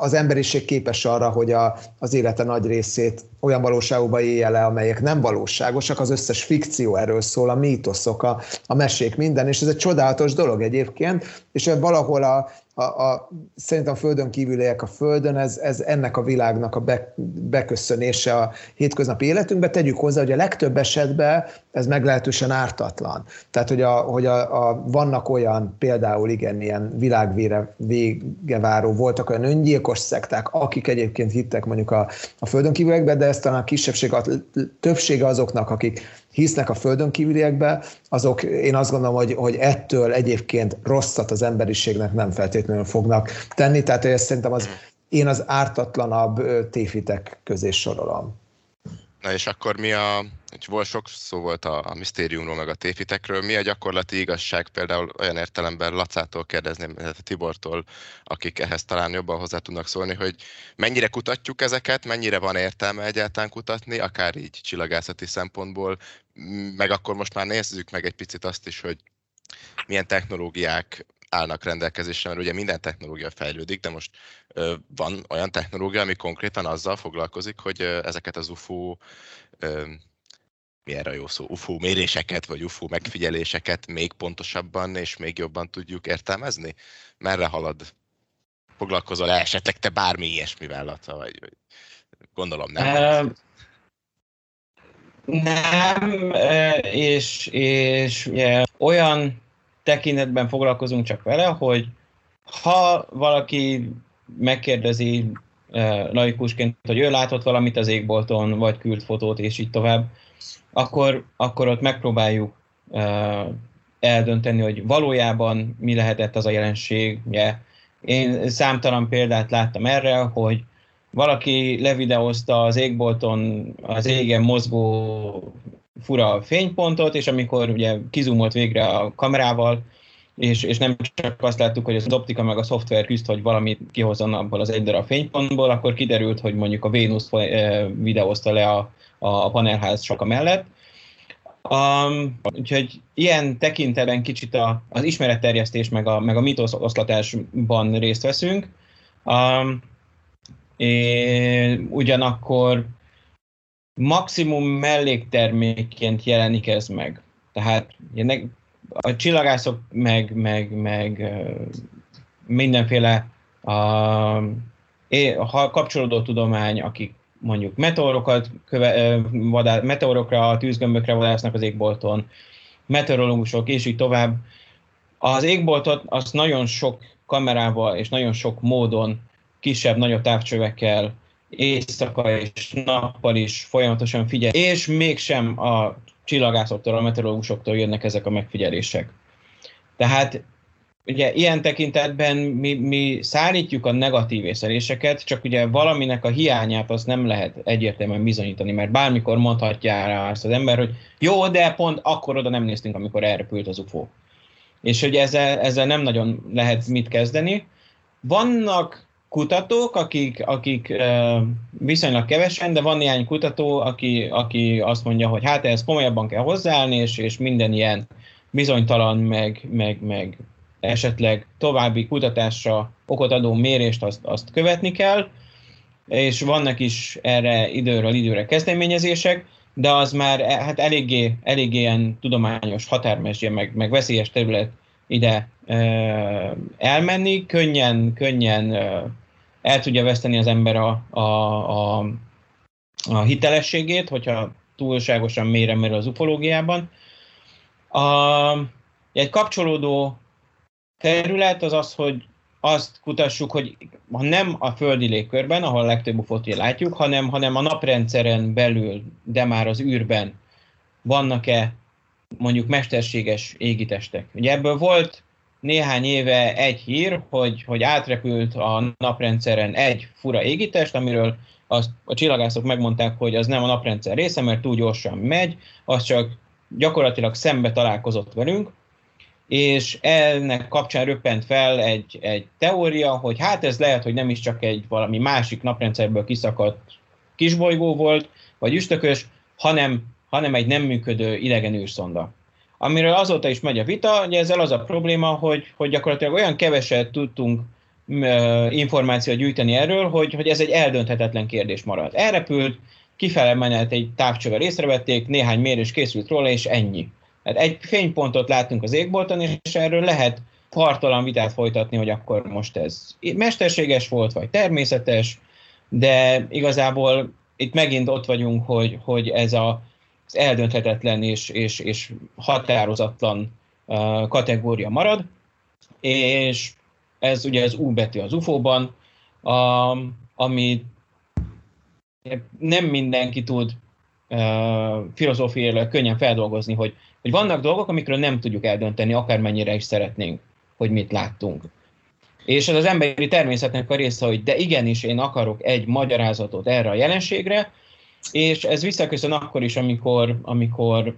az emberiség képes arra, hogy a, az élete nagy részét olyan valóságokba élje le, amelyek nem valóságosak, az összes fikció erről szól, a mítoszok, a, a mesék, minden, és ez egy csodálatos dolog egyébként, és valahol a, a, a, szerintem a földön kívüliek a földön, ez, ez ennek a világnak a be, beköszönése a hétköznapi életünkbe. Tegyük hozzá, hogy a legtöbb esetben ez meglehetősen ártatlan. Tehát, hogy, a, hogy a, a, vannak olyan, például igen, ilyen világvére vége váró, voltak olyan öngyilkos szekták, akik egyébként hittek mondjuk a, a földön kívüliekbe, de ez talán a kisebbség, a többsége azoknak, akik hisznek a földön kívüliekbe, azok én azt gondolom, hogy, hogy ettől egyébként rosszat az emberiségnek nem feltétlenül fognak tenni, tehát ezt szerintem az, én az ártatlanabb téfitek közé sorolom. Na és akkor mi a, volt sok szó volt a, a misztériumról, meg a téfitekről, mi a gyakorlati igazság? Például olyan értelemben Lacától kérdezném, a Tibortól, akik ehhez talán jobban hozzá tudnak szólni, hogy mennyire kutatjuk ezeket, mennyire van értelme egyáltalán kutatni, akár így csillagászati szempontból, meg akkor most már nézzük meg egy picit azt is, hogy milyen technológiák állnak rendelkezésre, mert ugye minden technológia fejlődik, de most van olyan technológia, ami konkrétan azzal foglalkozik, hogy ezeket az UFO mi erre jó szó, UFO méréseket, vagy UFO megfigyeléseket még pontosabban és még jobban tudjuk értelmezni? Merre halad? Foglalkozol -e esetleg te bármi ilyesmivel, Laca, vagy, vagy gondolom nem? Uh, nem, és, és ugye, olyan tekintetben foglalkozunk csak vele, hogy ha valaki megkérdezi laikusként, hogy ő látott valamit az égbolton, vagy küld fotót, és így tovább, akkor, akkor ott megpróbáljuk eldönteni, hogy valójában mi lehetett az a jelenség. Én számtalan példát láttam erre, hogy valaki levideózta az égbolton az égen mozgó fura fénypontot, és amikor ugye kizumolt végre a kamerával, és, és nem csak azt láttuk, hogy az optika meg a szoftver küzd, hogy valamit kihozzon abból az egy darab fénypontból, akkor kiderült, hogy mondjuk a Vénusz videózta le a, a panelház soka mellett. Um, úgyhogy ilyen tekintetben kicsit a, az ismeretterjesztés meg a, meg a mitoszoszlatásban részt veszünk. Um, ugyanakkor maximum melléktermékként jelenik ez meg. Tehát a csillagászok meg, meg, meg mindenféle a, a kapcsolódó tudomány, akik mondjuk meteorokat köve, vadá, meteorokra, tűzgömbökre vadásznak az égbolton, meteorológusok, és így tovább. Az égboltot azt nagyon sok kamerával és nagyon sok módon, kisebb, nagyobb távcsövekkel, éjszaka és nappal is folyamatosan figyel, és mégsem a csillagászoktól, a meteorológusoktól jönnek ezek a megfigyelések. Tehát ugye ilyen tekintetben mi, mi szállítjuk a negatív észleléseket, csak ugye valaminek a hiányát azt nem lehet egyértelműen bizonyítani, mert bármikor mondhatja rá azt az ember, hogy jó, de pont akkor oda nem néztünk, amikor elrepült az UFO. És hogy ezzel, ezzel nem nagyon lehet mit kezdeni. Vannak kutatók, akik, akik viszonylag kevesen, de van néhány kutató, aki, aki azt mondja, hogy hát ez komolyabban kell hozzáállni, és, és minden ilyen bizonytalan, meg, meg, meg esetleg további kutatásra okot adó mérést azt, azt követni kell, és vannak is erre időről időre kezdeményezések, de az már hát eléggé, eléggé ilyen tudományos határmesdje, meg, meg veszélyes terület ide e, elmenni, könnyen, könnyen e, el tudja veszteni az ember a, a, a, a hitelességét, hogyha túlságosan mélyre merül az ufológiában. A, egy kapcsolódó terület az az, hogy azt kutassuk, hogy ha nem a földi légkörben, ahol a legtöbb ufot látjuk, hanem, hanem a naprendszeren belül, de már az űrben vannak-e mondjuk mesterséges égitestek. Ugye ebből volt néhány éve egy hír, hogy, hogy átrepült a naprendszeren egy fura égitest, amiről azt a csillagászok megmondták, hogy az nem a naprendszer része, mert túl gyorsan megy, az csak gyakorlatilag szembe találkozott velünk, és ennek kapcsán röppent fel egy, egy teória, hogy hát ez lehet, hogy nem is csak egy valami másik naprendszerből kiszakadt kisbolygó volt, vagy üstökös, hanem, hanem egy nem működő idegen űrszonda. Amiről azóta is megy a vita, hogy ezzel az a probléma, hogy, hogy gyakorlatilag olyan keveset tudtunk információt gyűjteni erről, hogy, hogy ez egy eldönthetetlen kérdés marad. Elrepült, kifele menet egy távcsővel észrevették, néhány mérés készült róla, és ennyi. Hát egy fénypontot látunk az égbolton, és erről lehet partalan vitát folytatni, hogy akkor most ez mesterséges volt, vagy természetes, de igazából itt megint ott vagyunk, hogy, hogy ez a, eldönthetetlen és, és, és határozatlan uh, kategória marad, és ez ugye az U betű az UFO-ban, uh, ami nem mindenki tud uh, filozófiailag könnyen feldolgozni, hogy, hogy vannak dolgok, amikről nem tudjuk eldönteni, akármennyire is szeretnénk, hogy mit láttunk. És ez az emberi természetnek a része, hogy de igenis én akarok egy magyarázatot erre a jelenségre, és ez visszaköszön akkor is, amikor, amikor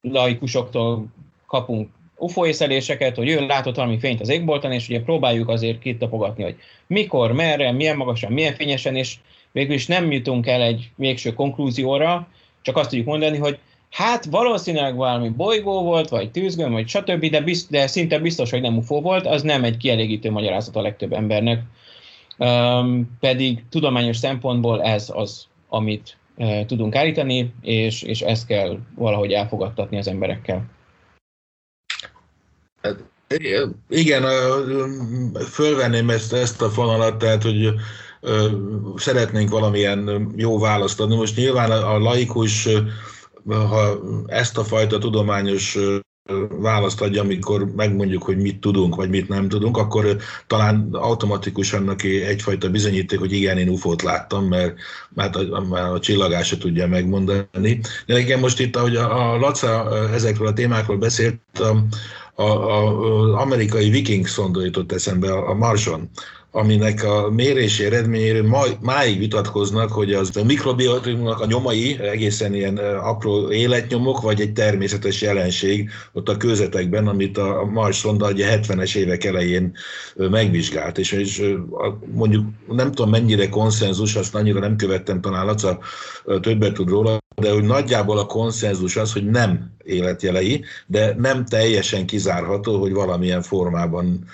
laikusoktól kapunk UFO észleléseket, hogy ő látott valami fényt az égbolton, és ugye próbáljuk azért kitapogatni, hogy mikor, merre, milyen magasan, milyen fényesen, és végül is nem jutunk el egy végső konklúzióra, csak azt tudjuk mondani, hogy hát valószínűleg valami bolygó volt, vagy tűzgömb, vagy stb., de, bizt, de szinte biztos, hogy nem UFO volt, az nem egy kielégítő magyarázat a legtöbb embernek. Um, pedig tudományos szempontból ez az, amit uh, tudunk állítani, és, és ezt kell valahogy elfogadtatni az emberekkel. Hát, igen, fölvenném ezt, ezt a fonalat, tehát, hogy szeretnénk valamilyen jó választ adni. Most nyilván a laikus, ha ezt a fajta tudományos választ adja, amikor megmondjuk, hogy mit tudunk, vagy mit nem tudunk, akkor talán automatikusan neki egyfajta bizonyíték, hogy igen, én UFO-t láttam, mert, mert a, mert a csillagása tudja megmondani. De nekem most itt, ahogy a, a Laca ezekről a témákról beszélt, a, az amerikai Viking szonda jutott eszembe a, a Marson, aminek a mérési eredményéről ma, máig vitatkoznak, hogy az a mikrobiotikumnak a nyomai egészen ilyen apró életnyomok, vagy egy természetes jelenség ott a közetekben, amit a Mars szonda ugye 70-es évek elején megvizsgált. És, és mondjuk nem tudom mennyire konszenzus, azt annyira nem követtem, talán Laca többet tud róla, de hogy nagyjából a konszenzus az, hogy nem életjelei, de nem teljesen kizárható, hogy valamilyen formában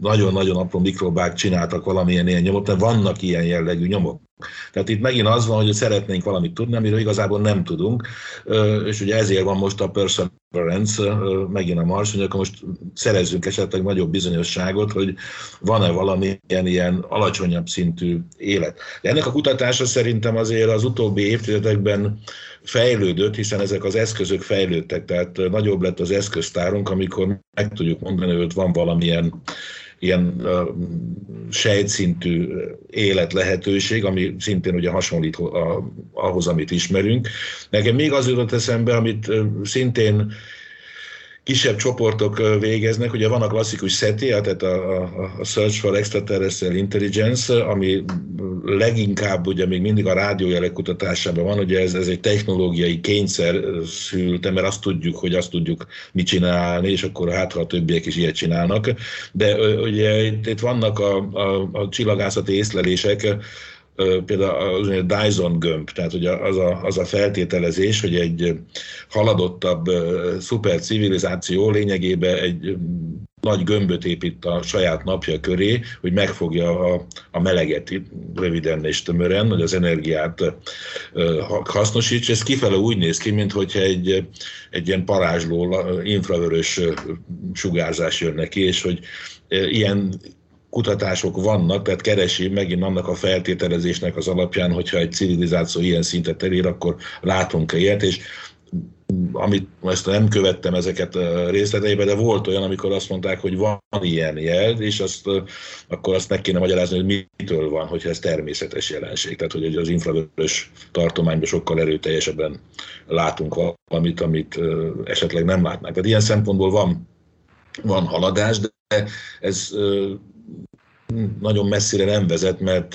nagyon-nagyon apró mikrobák csináltak valamilyen ilyen nyomot, mert vannak ilyen jellegű nyomok. Tehát itt megint az van, hogy szeretnénk valamit tudni, amiről igazából nem tudunk, és ugye ezért van most a perseverance, megint a Mars, hogy akkor most szerezzünk esetleg nagyobb bizonyosságot, hogy van-e valami ilyen, ilyen alacsonyabb szintű élet. De ennek a kutatása szerintem azért az utóbbi évtizedekben fejlődött, hiszen ezek az eszközök fejlődtek, tehát nagyobb lett az eszköztárunk, amikor meg tudjuk mondani, hogy van valamilyen ilyen uh, sejtszintű élet lehetőség, ami szintén ugye hasonlít a, ahhoz, amit ismerünk. Nekem még az jutott eszembe, amit szintén kisebb csoportok végeznek, ugye van a klasszikus SETI, tehát a, a, a Search for Extraterrestrial Intelligence, ami leginkább ugye még mindig a rádiójelek kutatásában van, ugye ez, ez egy technológiai kényszer szülte, mert azt tudjuk, hogy azt tudjuk mit csinálni, és akkor hát, ha a többiek is ilyet csinálnak. De ugye itt vannak a, a, a csillagászati észlelések, például a Dyson gömb, tehát ugye az a, az a feltételezés, hogy egy haladottabb szuper civilizáció lényegében egy nagy gömböt épít a saját napja köré, hogy megfogja a, a meleget röviden és tömören, hogy az energiát hasznosítsa. Ez kifele úgy néz ki, mintha egy, egy ilyen parázsló infravörös sugárzás jön neki, és hogy ilyen kutatások vannak, tehát keresi megint annak a feltételezésnek az alapján, hogyha egy civilizáció ilyen szintet elér, akkor látunk-e ilyet, és amit ezt nem követtem ezeket részleteibe, de volt olyan, amikor azt mondták, hogy van ilyen jel, és azt, akkor azt meg kéne magyarázni, hogy mitől van, hogyha ez természetes jelenség. Tehát, hogy az infravörös tartományban sokkal erőteljesebben látunk valamit, amit esetleg nem látnánk. Tehát ilyen szempontból van, van haladás, de ez nagyon messzire nem vezet, mert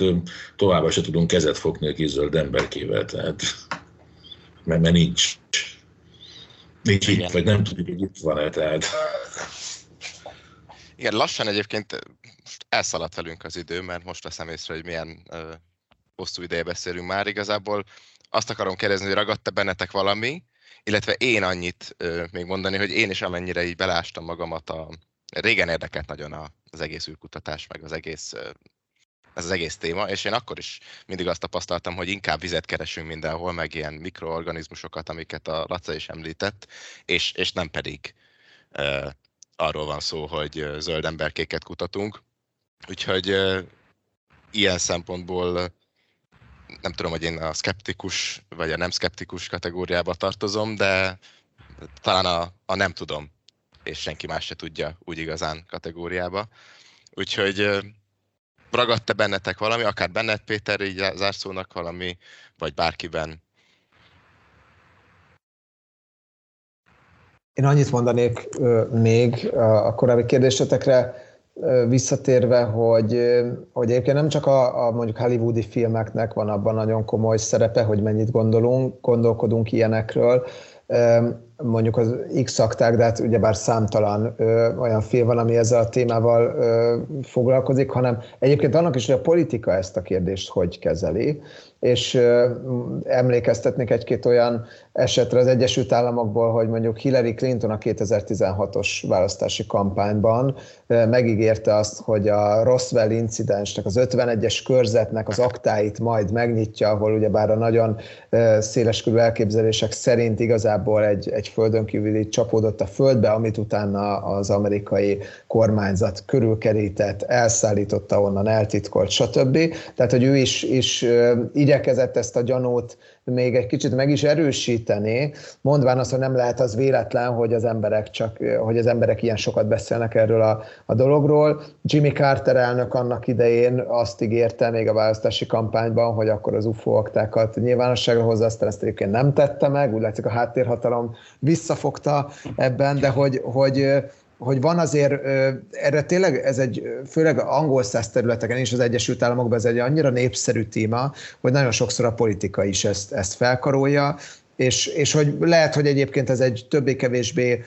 továbbá se tudunk kezet fogni a kizöld emberkével, tehát mert, mert nincs. Nincs itt, vagy nem tudjuk, hogy itt van-e, tehát... Igen, lassan egyébként elszaladt velünk az idő, mert most veszem észre, hogy milyen uh, hosszú ideje beszélünk már. Igazából azt akarom kérdezni, hogy ragadt-e bennetek valami, illetve én annyit uh, még mondani, hogy én is amennyire így belástam magamat a... Régen érdekelt nagyon az egész űrkutatás, meg az egész ez az egész téma, és én akkor is mindig azt tapasztaltam, hogy inkább vizet keresünk mindenhol, meg ilyen mikroorganizmusokat, amiket a Laca is említett, és, és nem pedig uh, arról van szó, hogy zöld emberkéket kutatunk. Úgyhogy uh, ilyen szempontból nem tudom, hogy én a skeptikus vagy a nem skeptikus kategóriába tartozom, de talán a, a nem tudom, és senki más se tudja úgy igazán kategóriába. Úgyhogy ragadt-e bennetek valami, akár benned Péter így zárszónak valami, vagy bárkiben? Én annyit mondanék még a korábbi kérdésetekre visszatérve, hogy, hogy egyébként nem csak a, a mondjuk hollywoodi filmeknek van abban nagyon komoly szerepe, hogy mennyit gondolunk, gondolkodunk ilyenekről, mondjuk az x akták, de hát ugyebár számtalan olyan film van, ami ezzel a témával foglalkozik, hanem egyébként annak is, hogy a politika ezt a kérdést hogy kezeli, és emlékeztetnék egy-két olyan esetre az Egyesült Államokból, hogy mondjuk Hillary Clinton a 2016-os választási kampányban megígérte azt, hogy a Roswell incidensnek, az 51-es körzetnek az aktáit majd megnyitja, ahol ugyebár a nagyon széleskörű elképzelések szerint igazából egy, egy földön kívüli csapódott a földbe, amit utána az amerikai kormányzat körülkerített, elszállította onnan, eltitkolt, stb. Tehát, hogy ő is, is igyekezett ezt a gyanút még egy kicsit meg is erősíteni, mondván azt, hogy nem lehet az véletlen, hogy az emberek csak, hogy az emberek ilyen sokat beszélnek erről a, a dologról. Jimmy Carter elnök annak idején azt ígérte még a választási kampányban, hogy akkor az UFO aktákat nyilvánosságra hozza, aztán ezt egyébként nem tette meg, úgy látszik a háttérhatalom visszafogta ebben, de hogy, hogy hogy van azért, erre tényleg ez egy, főleg angol száz területeken és az Egyesült Államokban ez egy annyira népszerű téma, hogy nagyon sokszor a politika is ezt, ezt felkarolja, és, és hogy lehet, hogy egyébként ez egy többé-kevésbé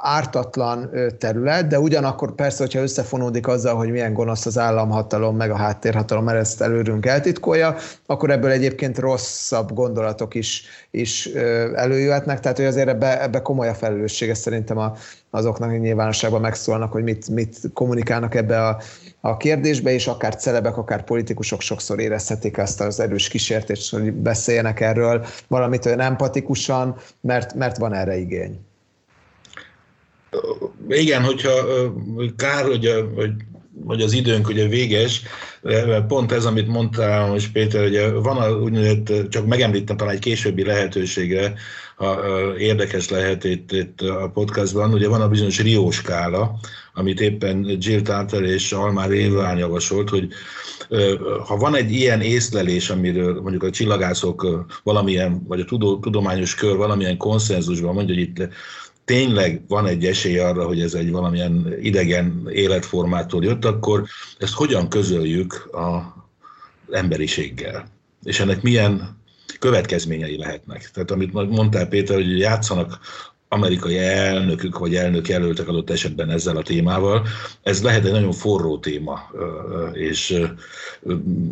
ártatlan terület, de ugyanakkor persze, hogyha összefonódik azzal, hogy milyen gonosz az államhatalom, meg a háttérhatalom, mert ezt előrünk eltitkolja, akkor ebből egyébként rosszabb gondolatok is, is előjöhetnek, tehát hogy azért ebbe, ebbe komoly a felelőssége szerintem a, azoknak, nyilvánosságban megszólnak, hogy mit, mit kommunikálnak ebbe a, a kérdésbe, és akár celebek, akár politikusok sokszor érezhetik ezt az erős kísértést, hogy beszéljenek erről valamit olyan empatikusan, mert, mert van erre igény. Igen, hogyha kár, hogy, hogy, hogy az időnk ugye véges, pont ez, amit mondtál most Péter, hogy van a, úgynevezett, csak megemlítem talán egy későbbi lehetőségre, érdekes lehet itt, itt a podcastban, ugye van a bizonyos Rio skála, amit éppen Jill Tarter és Almár Éván javasolt, hogy ha van egy ilyen észlelés, amiről mondjuk a csillagászok valamilyen, vagy a tudományos kör valamilyen konszenzusban mondja, hogy itt tényleg van egy esély arra, hogy ez egy valamilyen idegen életformától jött, akkor ezt hogyan közöljük az emberiséggel? És ennek milyen következményei lehetnek? Tehát amit mondtál Péter, hogy játszanak amerikai elnökük vagy elnök jelöltek adott esetben ezzel a témával. Ez lehet egy nagyon forró téma, és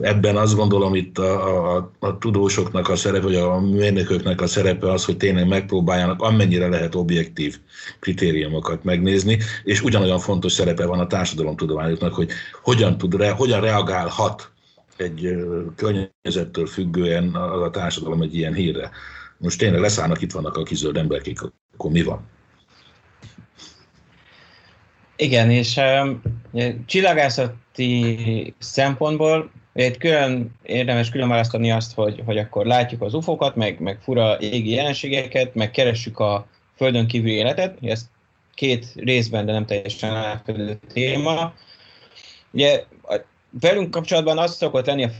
ebben azt gondolom itt a, a, a tudósoknak a szerepe, vagy a mérnököknek a szerepe az, hogy tényleg megpróbáljanak amennyire lehet objektív kritériumokat megnézni, és ugyanolyan fontos szerepe van a társadalomtudományoknak, hogy hogyan, tud, hogyan reagálhat egy környezettől függően az a társadalom egy ilyen hírre. Most tényleg leszállnak, itt vannak a kizöld emberkék, akkor mi van? Igen, és um, csillagászati szempontból egy külön érdemes külön választani azt, hogy, hogy akkor látjuk az ufokat, meg, meg fura égi jelenségeket, meg keressük a földön kívüli életet. Ez két részben, de nem teljesen átfedő téma. Ugye velünk kapcsolatban az szokott lenni a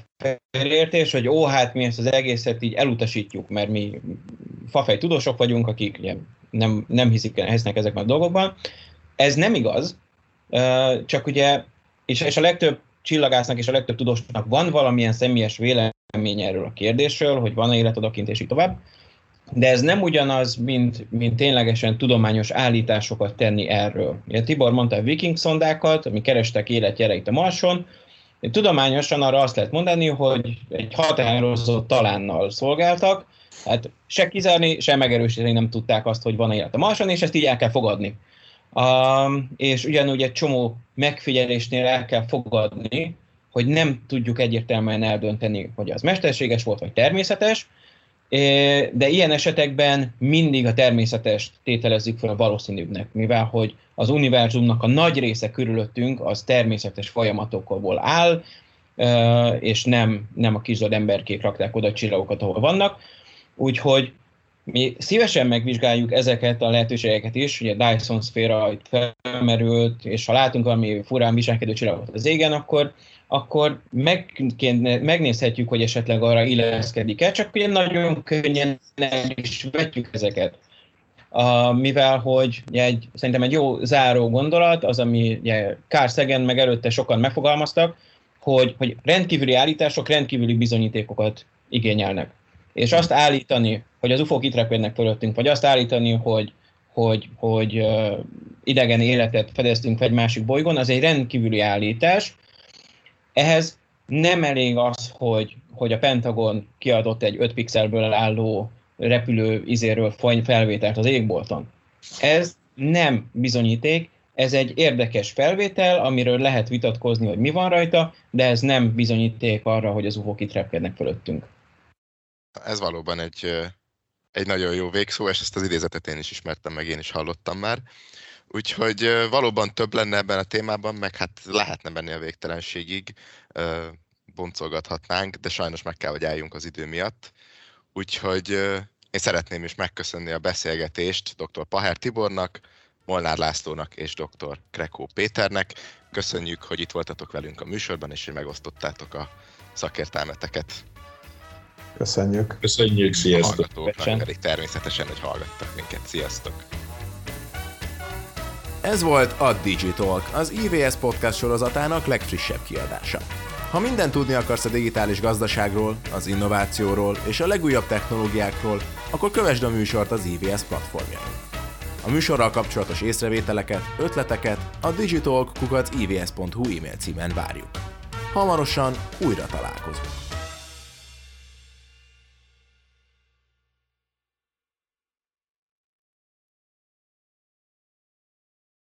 felértés, hogy ó, hát mi ezt az egészet így elutasítjuk, mert mi fafej tudósok vagyunk, akik ugye nem, nem hiszik, hisznek ezekben a dolgokban. Ez nem igaz, csak ugye, és, és a legtöbb csillagásznak és a legtöbb tudósnak van valamilyen személyes vélemény erről a kérdésről, hogy van-e élet odakint, és így tovább. de ez nem ugyanaz, mint, mint ténylegesen tudományos állításokat tenni erről. Ugye Tibor mondta a viking szondákat, ami kerestek életjeleit a Marson, tudományosan arra azt lehet mondani, hogy egy határozott talánnal szolgáltak, hát se kizárni, se megerősíteni nem tudták azt, hogy van élet a Marson, és ezt így el kell fogadni. Um, és ugyanúgy egy csomó megfigyelésnél el kell fogadni, hogy nem tudjuk egyértelműen eldönteni, hogy az mesterséges volt, vagy természetes, de ilyen esetekben mindig a természetes tételezzük fel a valószínűbbnek, mivel hogy az univerzumnak a nagy része körülöttünk az természetes folyamatokból áll, és nem, nem a kis emberkék rakták oda a csillagokat, ahol vannak. Úgyhogy mi szívesen megvizsgáljuk ezeket a lehetőségeket is, ugye Dyson szféra itt felmerült, és ha látunk valami furán viselkedő csillagot az égen, akkor, akkor meg, megnézhetjük, hogy esetleg arra illeszkedik-e, csak ugye nagyon könnyen el is vetjük ezeket. Uh, mivel hogy egy, szerintem egy jó záró gondolat, az, ami ugye Carl Sagan meg előtte sokan megfogalmaztak, hogy, hogy rendkívüli állítások rendkívüli bizonyítékokat igényelnek. És azt állítani, hogy az UFO-k itt repülnek fölöttünk, vagy azt állítani, hogy, hogy, hogy uh, idegen életet fedeztünk egy másik bolygón, az egy rendkívüli állítás. Ehhez nem elég az, hogy, hogy a Pentagon kiadott egy 5 pixelből álló repülő izéről felvételt az égbolton. Ez nem bizonyíték, ez egy érdekes felvétel, amiről lehet vitatkozni, hogy mi van rajta, de ez nem bizonyíték arra, hogy az UFO-k itt repkednek fölöttünk. Ez valóban egy, egy nagyon jó végszó, és ezt az idézetet én is ismertem, meg én is hallottam már. Úgyhogy valóban több lenne ebben a témában, meg hát lehetne menni a végtelenségig, boncolgathatnánk, de sajnos meg kell, hogy álljunk az idő miatt. Úgyhogy én szeretném is megköszönni a beszélgetést dr. Paher Tibornak, Molnár Lászlónak és dr. Krekó Péternek. Köszönjük, hogy itt voltatok velünk a műsorban, és hogy megosztottátok a szakértelmeteket. Köszönjük. Köszönjük, sziasztok. Hallgatóknak pedig természetesen, hogy hallgattak minket. Sziasztok. Ez volt a Digitalk, az IVS podcast sorozatának legfrissebb kiadása. Ha mindent tudni akarsz a digitális gazdaságról, az innovációról és a legújabb technológiákról, akkor kövesd a műsort az IVS platformjain. A műsorral kapcsolatos észrevételeket, ötleteket a digitalk.ivs.hu e-mail címen várjuk. Hamarosan újra találkozunk.